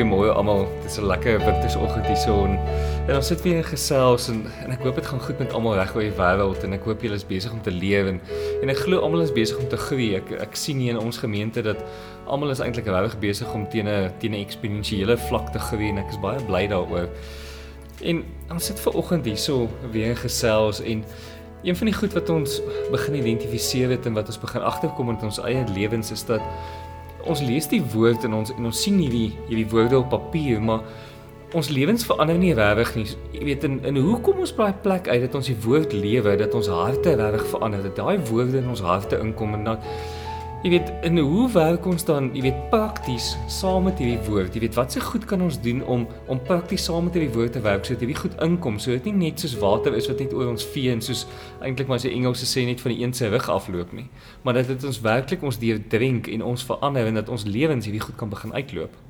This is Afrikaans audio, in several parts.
Goeiemôre almal. Dit is 'n lekker wintersoggend hier so en, en ons sit weer in gesels en en ek hoop dit gaan goed met almal reg oor die wêreld en ek hoop julle is besig om te leef en en ek glo almal is besig om te groei. Ek ek sien hier in ons gemeente dat almal is eintlik regtig besig om teen 'n teen 'n eksponensiële vlak te groei en ek is baie bly daaroor. En ons sit ver oggend hier so weer in gesels en een van die goed wat ons begin identifiseer het en wat ons begin agterkom in ons eie lewens is dat ons lees die woord in ons en ons sien hierdie hierdie woorde op papier, maar ons lewens verander nie regtig nie. Jy weet in in hoe kom ons by 'n plek uit dat ons die woord lewe, dat ons harte regtig verander, dat daai woorde in ons harte inkom en dan Jy weet, in hoe werk ons dan, jy weet, prakties saam met hierdie woord? Jy weet, wat se goed kan ons doen om om prakties saam met hierdie woord te werk sodat hierdie goed inkom, sodat dit nie net soos water is wat net oor ons vee en soos eintlik maar as die Engelse sê net van die een se rug afloop nie, maar dat dit ons werklik ons deurdrink en ons verander en dat ons lewens hierdie goed kan begin uitloop.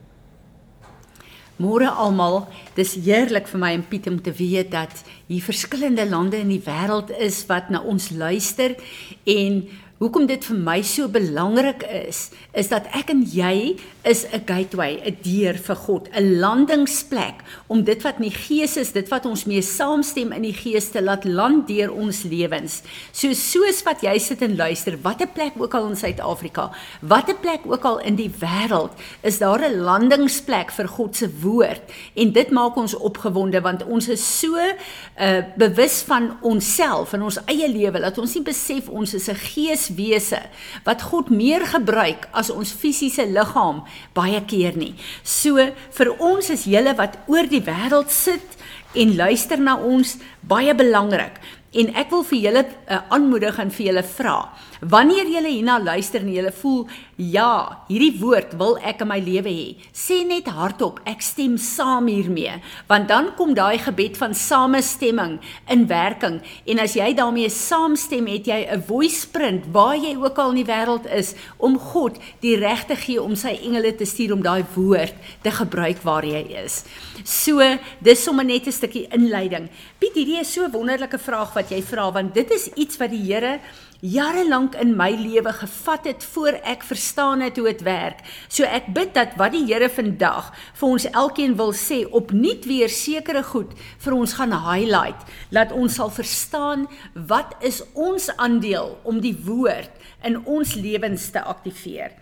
Môre almal, dis heerlik vir my en Piet om te weet dat hier verskillende lande in die wêreld is wat na ons luister en Hoekom dit vir my so belangrik is, is dat ek en jy is 'n gateway, 'n deur vir God, 'n landingsplek om dit wat in die Gees is, dit wat ons mee saamstem in die Gees te laat land deur ons lewens. So soos wat jy sit en luister, watter plek ook al in Suid-Afrika, watter plek ook al in die wêreld, is daar 'n landingsplek vir God se woord en dit maak ons opgewonde want ons is so uh bewus van onsself en ons eie lewe dat ons nie besef ons is 'n gees wese wat God meer gebruik as ons fisiese liggaam baie keer nie. So vir ons is julle wat oor die wêreld sit en luister na ons baie belangrik. En ek wil vir julle uh, aanmoedig en vir julle vra. Wanneer jy hierna luister en jy voel ja, hierdie woord wil ek in my lewe hê, sê net hardop ek stem saam hiermee, want dan kom daai gebed van samestemming in werking en as jy daarmee saamstem, het jy 'n voice print waar jy ook al in die wêreld is om God die reg te gee om sy engele te stuur om daai woord te gebruik waar jy is. So, dis sommer net 'n stukkie inleiding. Piet, hierdie is so 'n wonderlike vraag wat jy vra want dit is iets wat die Here jare lank in my lewe gevat het voor ek verstaan het hoe dit werk. So ek bid dat wat die Here vandag vir ons elkeen wil sê, opnuut weer sekere goed vir ons gaan highlight, laat ons sal verstaan wat is ons aandeel om die woord in ons lewens te aktiveer.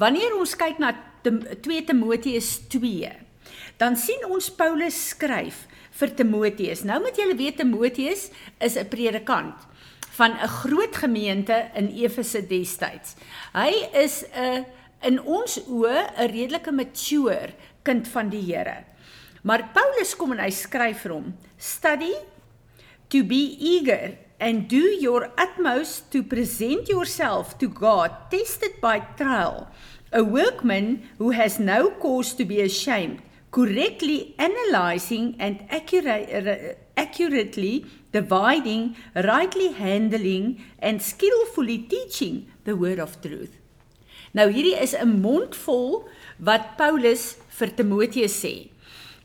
Wanneer ons kyk na 2 Timoteus 2, dan sien ons Paulus skryf vir Timoteus. Nou moet julle weet Timoteus is 'n predikant van 'n groot gemeente in Efese destyds. Hy is 'n in ons oë 'n redelike mature kind van die Here. Maar Paulus kom en hy skryf vir hom: "Study to be eager and do your utmost to present yourself to God tested by trial, a workman who has no cause to be ashamed, correctly analyzing and accurate, accurately dividing, rightly handling and skillfully teaching the word of truth. Nou hierdie is 'n mondvol wat Paulus vir Timoteus sê.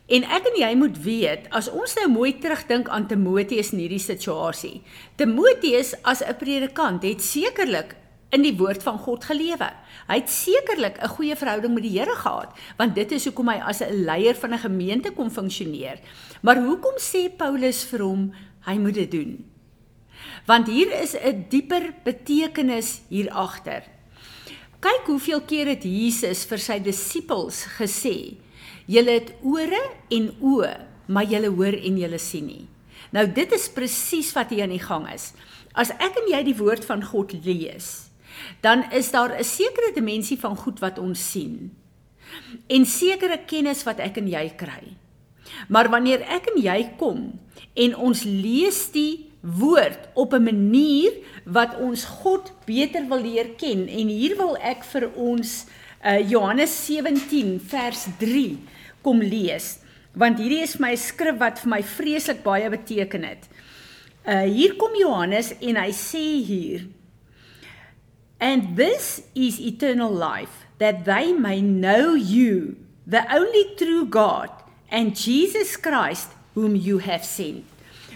En ek en jy moet weet, as ons nou mooi terugdink aan Timoteus in hierdie situasie. Timoteus as 'n predikant het sekerlik in die woord van God gelewe. Hy het sekerlik 'n goeie verhouding met die Here gehad, want dit is hoekom hy as 'n leier van 'n gemeente kon funksioneer. Maar hoekom sê Paulus vir hom hy moet dit doen. Want hier is 'n dieper betekenis hier agter. Kyk hoeveel keer het Jesus vir sy disippels gesê: "Julle het ore en oë, maar julle hoor en julle sien nie." Nou dit is presies wat hier aan die gang is. As ek en jy die woord van God lees, dan is daar 'n sekere dimensie van goed wat ons sien en sekere kennis wat ek en jy kry. Maar wanneer ek en jy kom en ons lees die woord op 'n manier wat ons God beter wil leer ken en hier wil ek vir ons uh, Johannes 17 vers 3 kom lees want hierdie is my skrif wat vir my vreeslik baie beteken het. Uh hier kom Johannes en hy sê hier And this is eternal life that they may know you the only true God and Jesus Christ whom you have sent.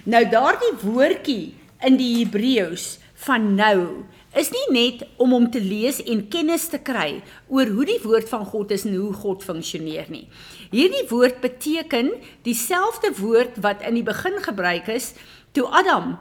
Nou daardie woordjie in die Hebreëus van nou is nie net om hom te lees en kennis te kry oor hoe die woord van God is en hoe God funksioneer nie. Hierdie woord beteken dieselfde woord wat in die begin gebruik is toe Adam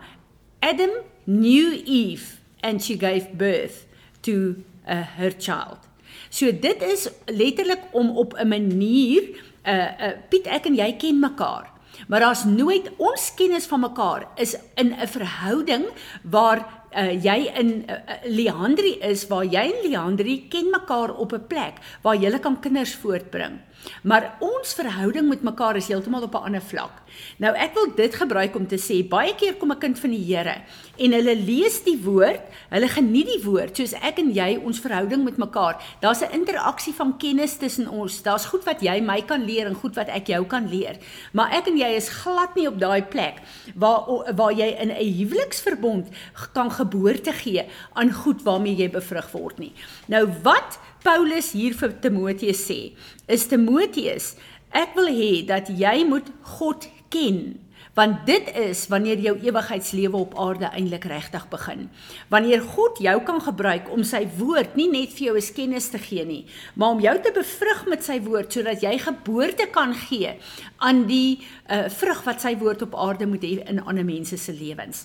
Adam knew Eve and she gave birth to uh, her child. So dit is letterlik om op 'n manier uh, uh Piet ek en jy ken mekaar. Maar daar's nooit ons kennis van mekaar is in 'n verhouding waar uh, jy in uh, Leandri is waar jy en Leandri ken mekaar op 'n plek waar jy kan kinders voortbring. Maar ons verhouding met mekaar is heeltemal op 'n ander vlak. Nou ek wil dit gebruik om te sê baie keer kom 'n kind van die Here en hulle lees die woord, hulle geniet die woord soos ek en jy ons verhouding met mekaar. Daar's 'n interaksie van kennis tussen ons. Daar's goed wat jy my kan leer en goed wat ek jou kan leer. Maar ek en jy is glad nie op daai plek waar waar jy in 'n huweliksverbond kan geboorte gee aan goed waarmee jy bevrug word nie. Nou wat Paulus hier vir Timoteus sê, is Timoteus, ek wil hê dat jy moet God ken, want dit is wanneer jou ewigheidslewe op aarde eintlik regtig begin. Wanneer God jou kan gebruik om sy woord nie net vir jou as kennis te gee nie, maar om jou te bevrug met sy woord sodat jy geboorte kan gee aan die uh, vrug wat sy woord op aarde moet hê in ander mense se lewens.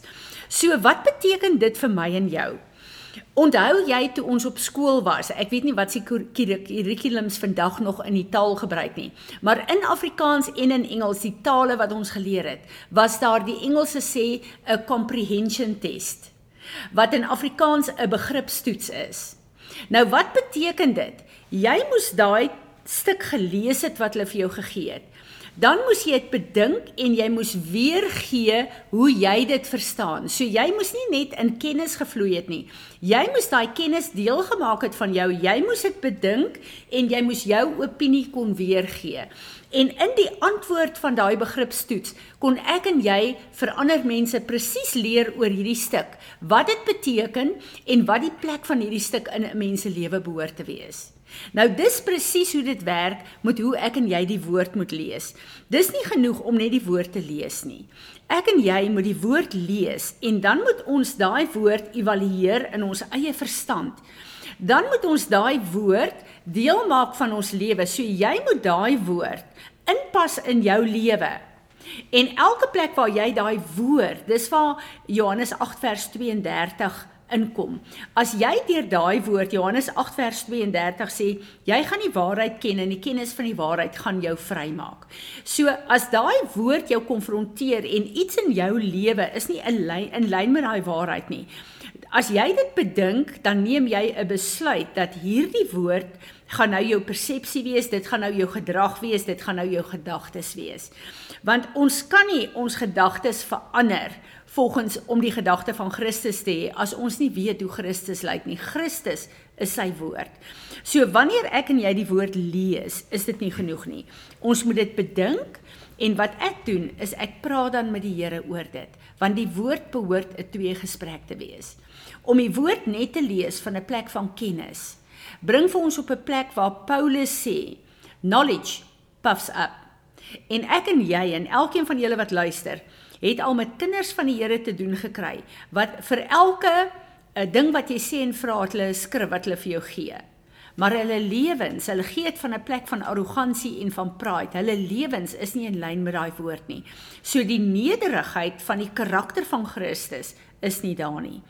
So wat beteken dit vir my en jou? Onthou jy toe ons op skool was? Ek weet nie wat se kurrikulums vandag nog in die taal gebruik nie, maar in Afrikaans en in Engels, die tale wat ons geleer het, was daar die Engelse sê 'n comprehension test wat in Afrikaans 'n begripstoets is. Nou wat beteken dit? Jy moes daai stuk gelees het wat hulle vir jou gegee het dan moes jy dit bedink en jy moes weer gee hoe jy dit verstaan. So jy moes nie net in kennis gevloei het nie. Jy moes daai kennis deel gemaak het van jou. Jy moes dit bedink en jy moes jou opinie kon weergee. En in die antwoord van daai begripstoets kon ek en jy vir ander mense presies leer oor hierdie stuk, wat dit beteken en wat die plek van hierdie stuk in 'n mens se lewe behoort te wees. Nou dis presies hoe dit werk met hoe ek en jy die woord moet lees. Dis nie genoeg om net die woord te lees nie. Ek en jy moet die woord lees en dan moet ons daai woord evalueer in ons eie verstand. Dan moet ons daai woord deel maak van ons lewe. So jy moet daai woord inpas in jou lewe. En elke plek waar jy daai woord, dis waar Johannes 8 vers 32 inkom. As jy deur daai woord Johannes 8 vers 32 sê, jy gaan die waarheid ken en die kennis van die waarheid gaan jou vrymaak. So as daai woord jou konfronteer en iets in jou lewe is nie in lyn in lyn met daai waarheid nie. As jy dit bedink, dan neem jy 'n besluit dat hierdie woord gaan nou jou persepsie wees, dit gaan nou jou gedrag wees, dit gaan nou jou gedagtes wees. Want ons kan nie ons gedagtes verander volgens om die gedagte van Christus te hê as ons nie weet hoe Christus lyk nie. Christus is sy woord. So wanneer ek en jy die woord lees, is dit nie genoeg nie. Ons moet dit bedink en wat ek doen is ek praat dan met die Here oor dit, want die woord behoort 'n twee gesprek te wees. Om die woord net te lees van 'n plek van kennis bring vir ons op 'n plek waar Paulus sê, knowledge puffs up. En ek en jy en elkeen van julle wat luister, het al met kinders van die Here te doen gekry wat vir elke 'n eh, ding wat jy sê en vra het hulle 'n skrif wat hulle vir jou gee. Maar hulle lewens, hulle gee dit van 'n plek van arrogansie en van pride. Hulle lewens is nie in lyn met daai woord nie. So die nederigheid van die karakter van Christus is nie daar nie.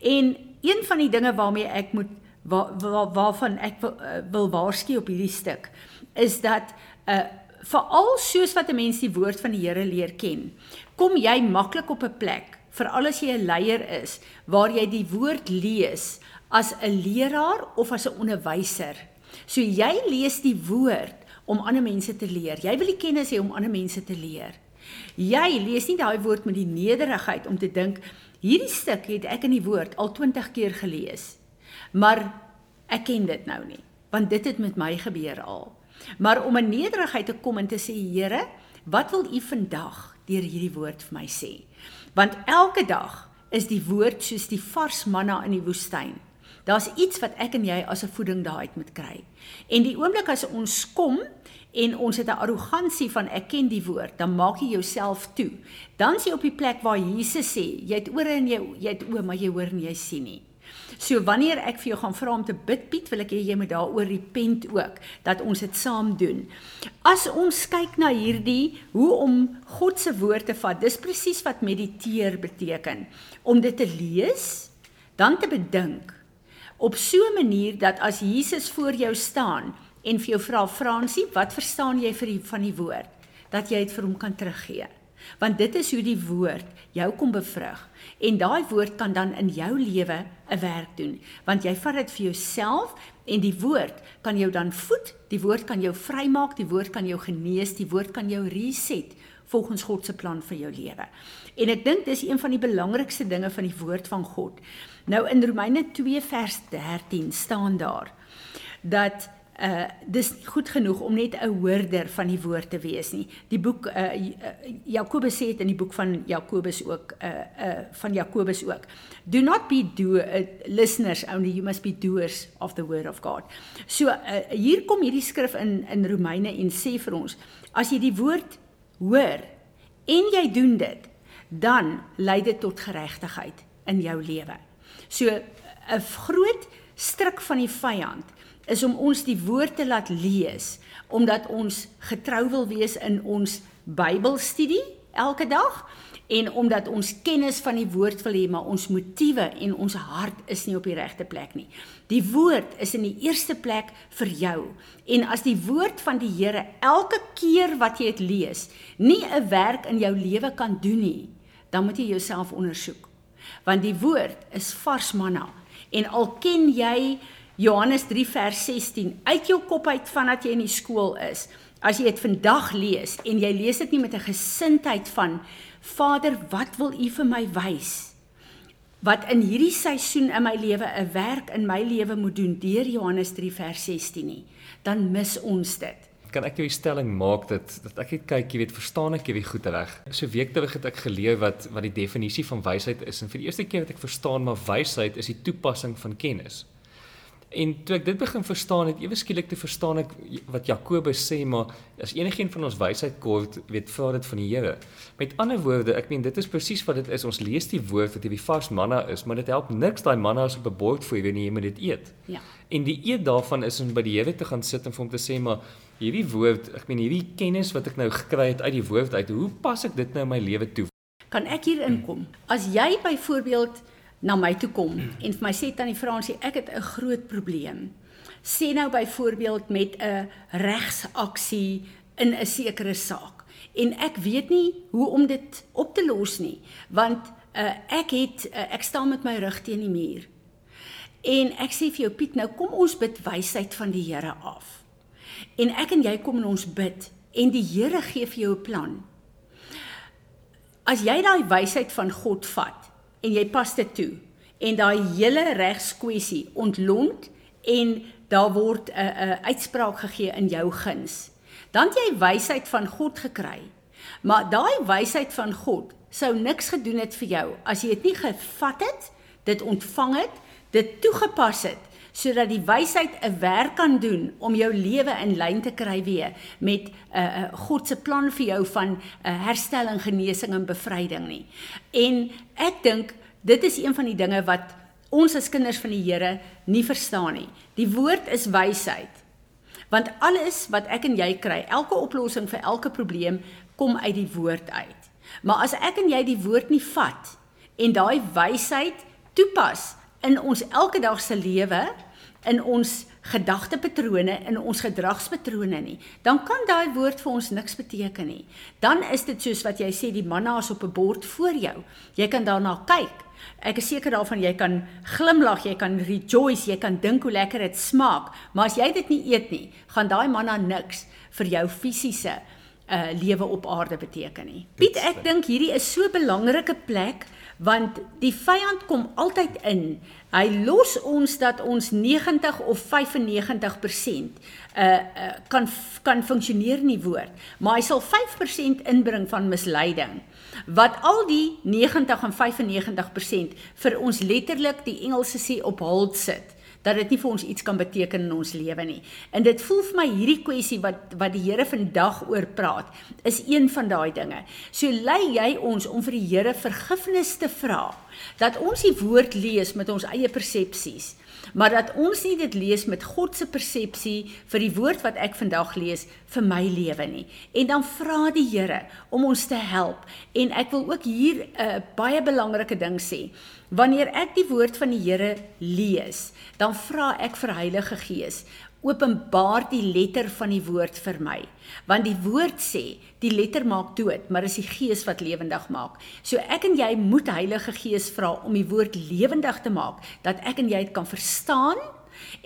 En een van die dinge waarmee ek moet waar, waar, waarvan ek wil, uh, wil waarsku op hierdie stuk is dat 'n uh, veral soos wat 'n mens die woord van die Here leer ken, kom jy maklik op 'n plek, veral as jy 'n leier is, waar jy die woord lees as 'n leraar of as 'n onderwyser. So jy lees die woord om ander mense te leer. Jy wil die kennis hê om ander mense te leer. Jy lees nie daai woord met die nederigheid om te dink hierdie stuk het ek in die woord al 20 keer gelees. Maar ek ken dit nou nie, want dit het met my gebeur al. Maar om in nederigheid te kom en te sê Here, wat wil U vandag deur hierdie woord vir my sê? Want elke dag is die woord soos die vars manna in die woestyn. Daar's iets wat ek en jy as 'n voeding daaruit moet kry. En die oomblik as ons kom en ons het 'n arrogansie van ek ken die woord, dan maak jy jouself toe. Dan is jy op die plek waar Jesus sê, jy het ore en jy jy het oë, maar jy hoor en jy sien nie. So wanneer ek vir jou gaan vra om te bid Piet, wil ek hê jy moet daaroor repent ook dat ons dit saam doen. As ons kyk na hierdie hoe om God se woord te vat, dis presies wat mediteer beteken. Om dit te lees, dan te bedink op so 'n manier dat as Jesus voor jou staan en vir jou vra Fransie, wat verstaan jy vir die van die woord? Dat jy dit vir hom kan teruggee want dit is hoe die woord jou kom bevrug. En daai woord kan dan in jou lewe 'n werk doen. Want jy vat dit vir jouself en die woord kan jou dan voed die woord kan jou vrymaak die woord kan jou genees die woord kan jou reset volgens God se plan vir jou lewe. En ek dink dis een van die belangrikste dinge van die woord van God nou in Romeine 2 vers 13 staan daar dat uh dis goed genoeg om net 'n hoorder van die woord te wees nie. Die boek uh Jakobus sê dit in die boek van Jakobus ook uh uh van Jakobus ook. Do not be do uh, listeners only you must be doers of the word of God. So uh, hier kom hierdie skrif in in Romeine en sê vir ons as jy die woord hoor en jy doen dit dan lei dit tot geregtigheid in jou lewe. So 'n groot stryk van die vyand is om ons die woord te laat lees omdat ons getrou wil wees in ons Bybelstudie elke dag en omdat ons kennis van die woord wil hê maar ons motiewe en ons hart is nie op die regte plek nie. Die woord is in die eerste plek vir jou. En as die woord van die Here elke keer wat jy dit lees, nie 'n werk in jou lewe kan doen nie, dan moet jy jouself ondersoek. Want die woord is vars manna en al ken jy Johannes 3 vers 16 uit jou kop uit vandat jy in die skool is. As jy dit vandag lees en jy lees dit nie met 'n gesindheid van Vader, wat wil U vir my wys? Wat in hierdie seisoen in my lewe 'n werk in my lewe moet doen deur Johannes 3 vers 16 nie, dan mis ons dit. Kan ek jou stelling maak dat dat ek net kyk, jy weet, verstaan ek hierdie goed reg? So week terug het ek geleer wat wat die definisie van wysheid is en vir die eerste keer het ek verstaan maar wysheid is die toepassing van kennis. En toe ek dit begin verstaan het, ewe skielik te verstaan ek wat Jakobus sê, maar as enigiemand van ons wysheid kort, weet vra dit van die Here. Met ander woorde, ek meen dit is presies wat dit is. Ons lees die woord wat hierdie vars manna is, maar dit help niks daai manna as op 'n bord vir wanneer jy moet dit eet. Ja. En die eet daarvan is om by die Here te gaan sit en vir hom te sê, maar hierdie woord, ek meen hierdie kennis wat ek nou gekry het uit die woord uit, hoe pas ek dit nou in my lewe toe? Kan ek hier inkom? As jy byvoorbeeld na my toe kom en vir my sê tannie Fransie, ek het 'n groot probleem. Sê nou byvoorbeeld met 'n regsaksie in 'n sekere saak en ek weet nie hoe om dit op te los nie, want uh, ek het uh, ek staan met my rug teen die muur. En ek sê vir jou Piet, nou kom ons bid wysheid van die Here af. En ek en jy kom en ons bid en die Here gee vir jou 'n plan. As jy daai wysheid van God vat en jy pas dit toe en daai hele regskwessie ontlont en daar word 'n 'n uitspraak gegee in jou guns. Dan jy wysheid van God gekry. Maar daai wysheid van God sou niks gedoen het vir jou as jy dit nie gevat het, dit ontvang het, dit toegepas het sodat die wysheid 'n werk kan doen om jou lewe in lyn te kry weer met 'n uh, uh, God se plan vir jou van uh, herstelling, genesing en bevryding nie. En ek dink dit is een van die dinge wat ons as kinders van die Here nie verstaan nie. Die woord is wysheid. Want alles wat ek en jy kry, elke oplossing vir elke probleem kom uit die woord uit. Maar as ek en jy die woord nie vat en daai wysheid toepas in ons elke dag se lewe, in ons gedagtepatrone in ons gedragspatrone nie, dan kan daai woord vir ons niks beteken nie. Dan is dit soos wat jy sê die manna is op 'n bord voor jou. Jy kan daarna kyk. Ek is seker daarvan jy kan glimlag, jy kan rejoice, jy kan dink hoe lekker dit smaak, maar as jy dit nie eet nie, gaan daai manna niks vir jou fisiese uh lewe op aarde beteken nie. Piet, ek dink hierdie is so 'n belangrike plek want die vyand kom altyd in. Hy los ons dat ons 90 of 95% uh, uh kan kan funksioneer in die woord, maar hy sal 5% inbring van misleiding. Wat al die 90 en 95% vir ons letterlik die Engelse sê op hold sit dat dit nie vir ons iets kan beteken in ons lewe nie. En dit voel vir my hierdie kwessie wat wat die Here vandag oor praat, is een van daai dinge. So lei jy ons om vir die Here vergifnis te vra dat ons die woord lees met ons eie persepsies maar dat ons nie dit lees met God se persepsie vir die woord wat ek vandag lees vir my lewe nie. En dan vra die Here om ons te help. En ek wil ook hier 'n uh, baie belangrike ding sê. Wanneer ek die woord van die Here lees, dan vra ek vir Heilige Gees openbaar die letter van die woord vir my. Want die woord sê, die letter maak dood, maar is die gees wat lewendig maak. So ek en jy moet Heilige Gees vra om die woord lewendig te maak, dat ek en jy dit kan verstaan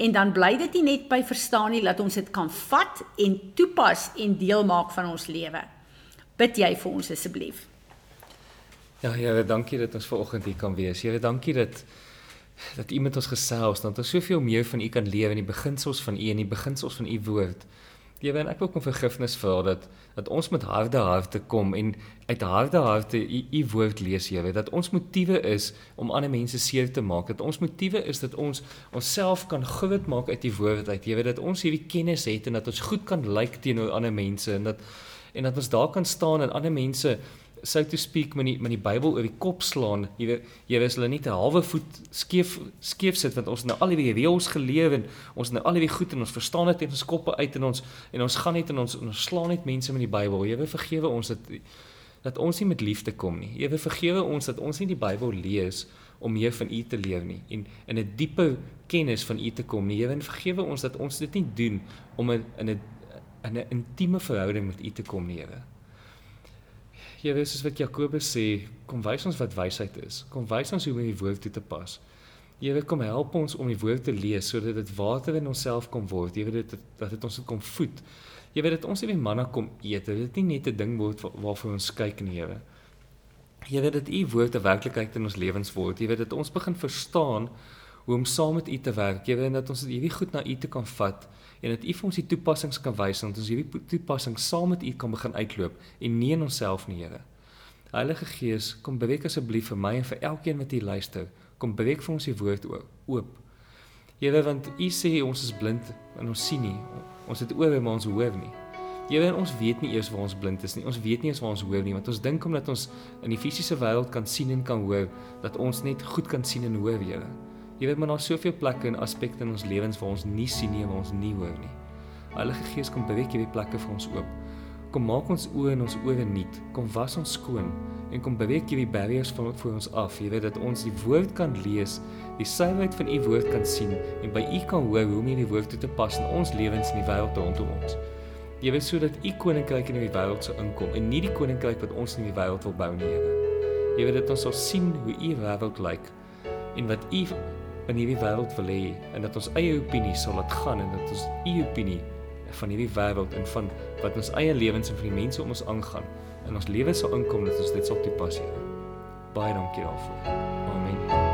en dan bly dit nie net by verstaan nie, laat ons dit kan vat en toepas en deel maak van ons lewe. Bid jy vir ons asseblief. Ja, Here, dankie dat ons ver oggend hier kan wees. Here, dankie dat dat u met ons gesels, dat ons soveel meer van u kan lewe in die beginsels van u en die beginsels van u woord. Jy weet ek wil kom vergifnis vra dat dat ons met harde harte kom en uit harde harte u u woord lees weet dat ons motiewe is om ander mense seer te maak dat ons motiewe is dat ons onsself kan groot maak uit die woord uit weet dat ons hierdie kennis het en dat ons goed kan lyk teenoor ander mense en dat en dat ons daar kan staan en ander mense so to speak met die met die Bybel oor die kop slaan. Jy weet jy weet hulle net 'n halwe voet skeef skeef sit want ons nou al die reëls geleef en ons nou al die goed en ons verstaan dit en ons koppe uit en ons en ons gaan net en ons ons slaan net mense met die Bybel. Jy weet vergewe ons dat dat ons nie met liefde kom nie. Jy weet vergewe ons dat ons nie die Bybel lees om meer van U te leer nie en in 'n diepe kennis van U te kom nie. Jy weet vergewe ons dat ons dit nie doen om in 'n in 'n intieme verhouding met U te kom nie, Here. Here, soos wat Jakobus sê, kom wys ons wat wysheid is. Kom wys ons hoe om die woord toe te pas. Here, kom help ons om die woord te lees sodat dit water in onsself kom word. Jy weet dit dat dit ons kom voed. Jy weet dit ons nie manna kom eet. Dit nie net 'n ding word waarvoor ons kyk nie, Here. Jy weet dit u woord 'n werklikheid in ons lewens word. Jy weet dit ons begin verstaan hoe om saam met u te werk. Jy weet dat ons hierdie goed na u toe kan vat en dat U vir ons die toepassings kan wys en dat ons hierdie toepassing saam met U kan begin uitloop en nie in onsself nie, Here. Heilige Gees, kom beweeg asseblief vir my en vir elkeen wat hier luister. Kom beweeg vir ons die woord oop. Here, want U sê ons is blind en ons sien nie. Ons het ore maar ons hoor nie. Here, ons weet nie eers waar ons blind is nie. Ons weet nie eens waar ons hoor nie, want ons dink omdat ons in die fisiese wêreld kan sien en kan hoor, dat ons net goed kan sien en hoor, Here. Jy weet maar daar's soveel plekke en aspekte in ons lewens waar ons nie sien nie en waar ons nie hoor nie. Heilige Gees kom beweeg hierdie plekke vir ons oop. Kom maak ons oë en ons ore nuut. Kom was ons skoon en kom beweeg hierdie barriers van voor ons af. Jy weet dat ons die woord kan lees, die suiwerheid van u woord kan sien en by u kan hoor hoe om hierdie woord toe te pas in ons lewens en die wêreld rondom ons. Jy weet sodat u koninkryk in die wêreld sou inkom en nie die koninkryk wat ons in die wêreld wil bou nie, Here. Jy weet dat ons sal sien hoe u wêreld lyk en wat u in hierdie wêreld wil hê en dat ons eie opinie sal laat gaan en dat ons u opinie van hierdie wêreld en van wat ons eie lewens en vir die mense om ons aangaan in ons lewe sal inkom dat ons dit sal toepas. Baie dankie daarvoor. Amen.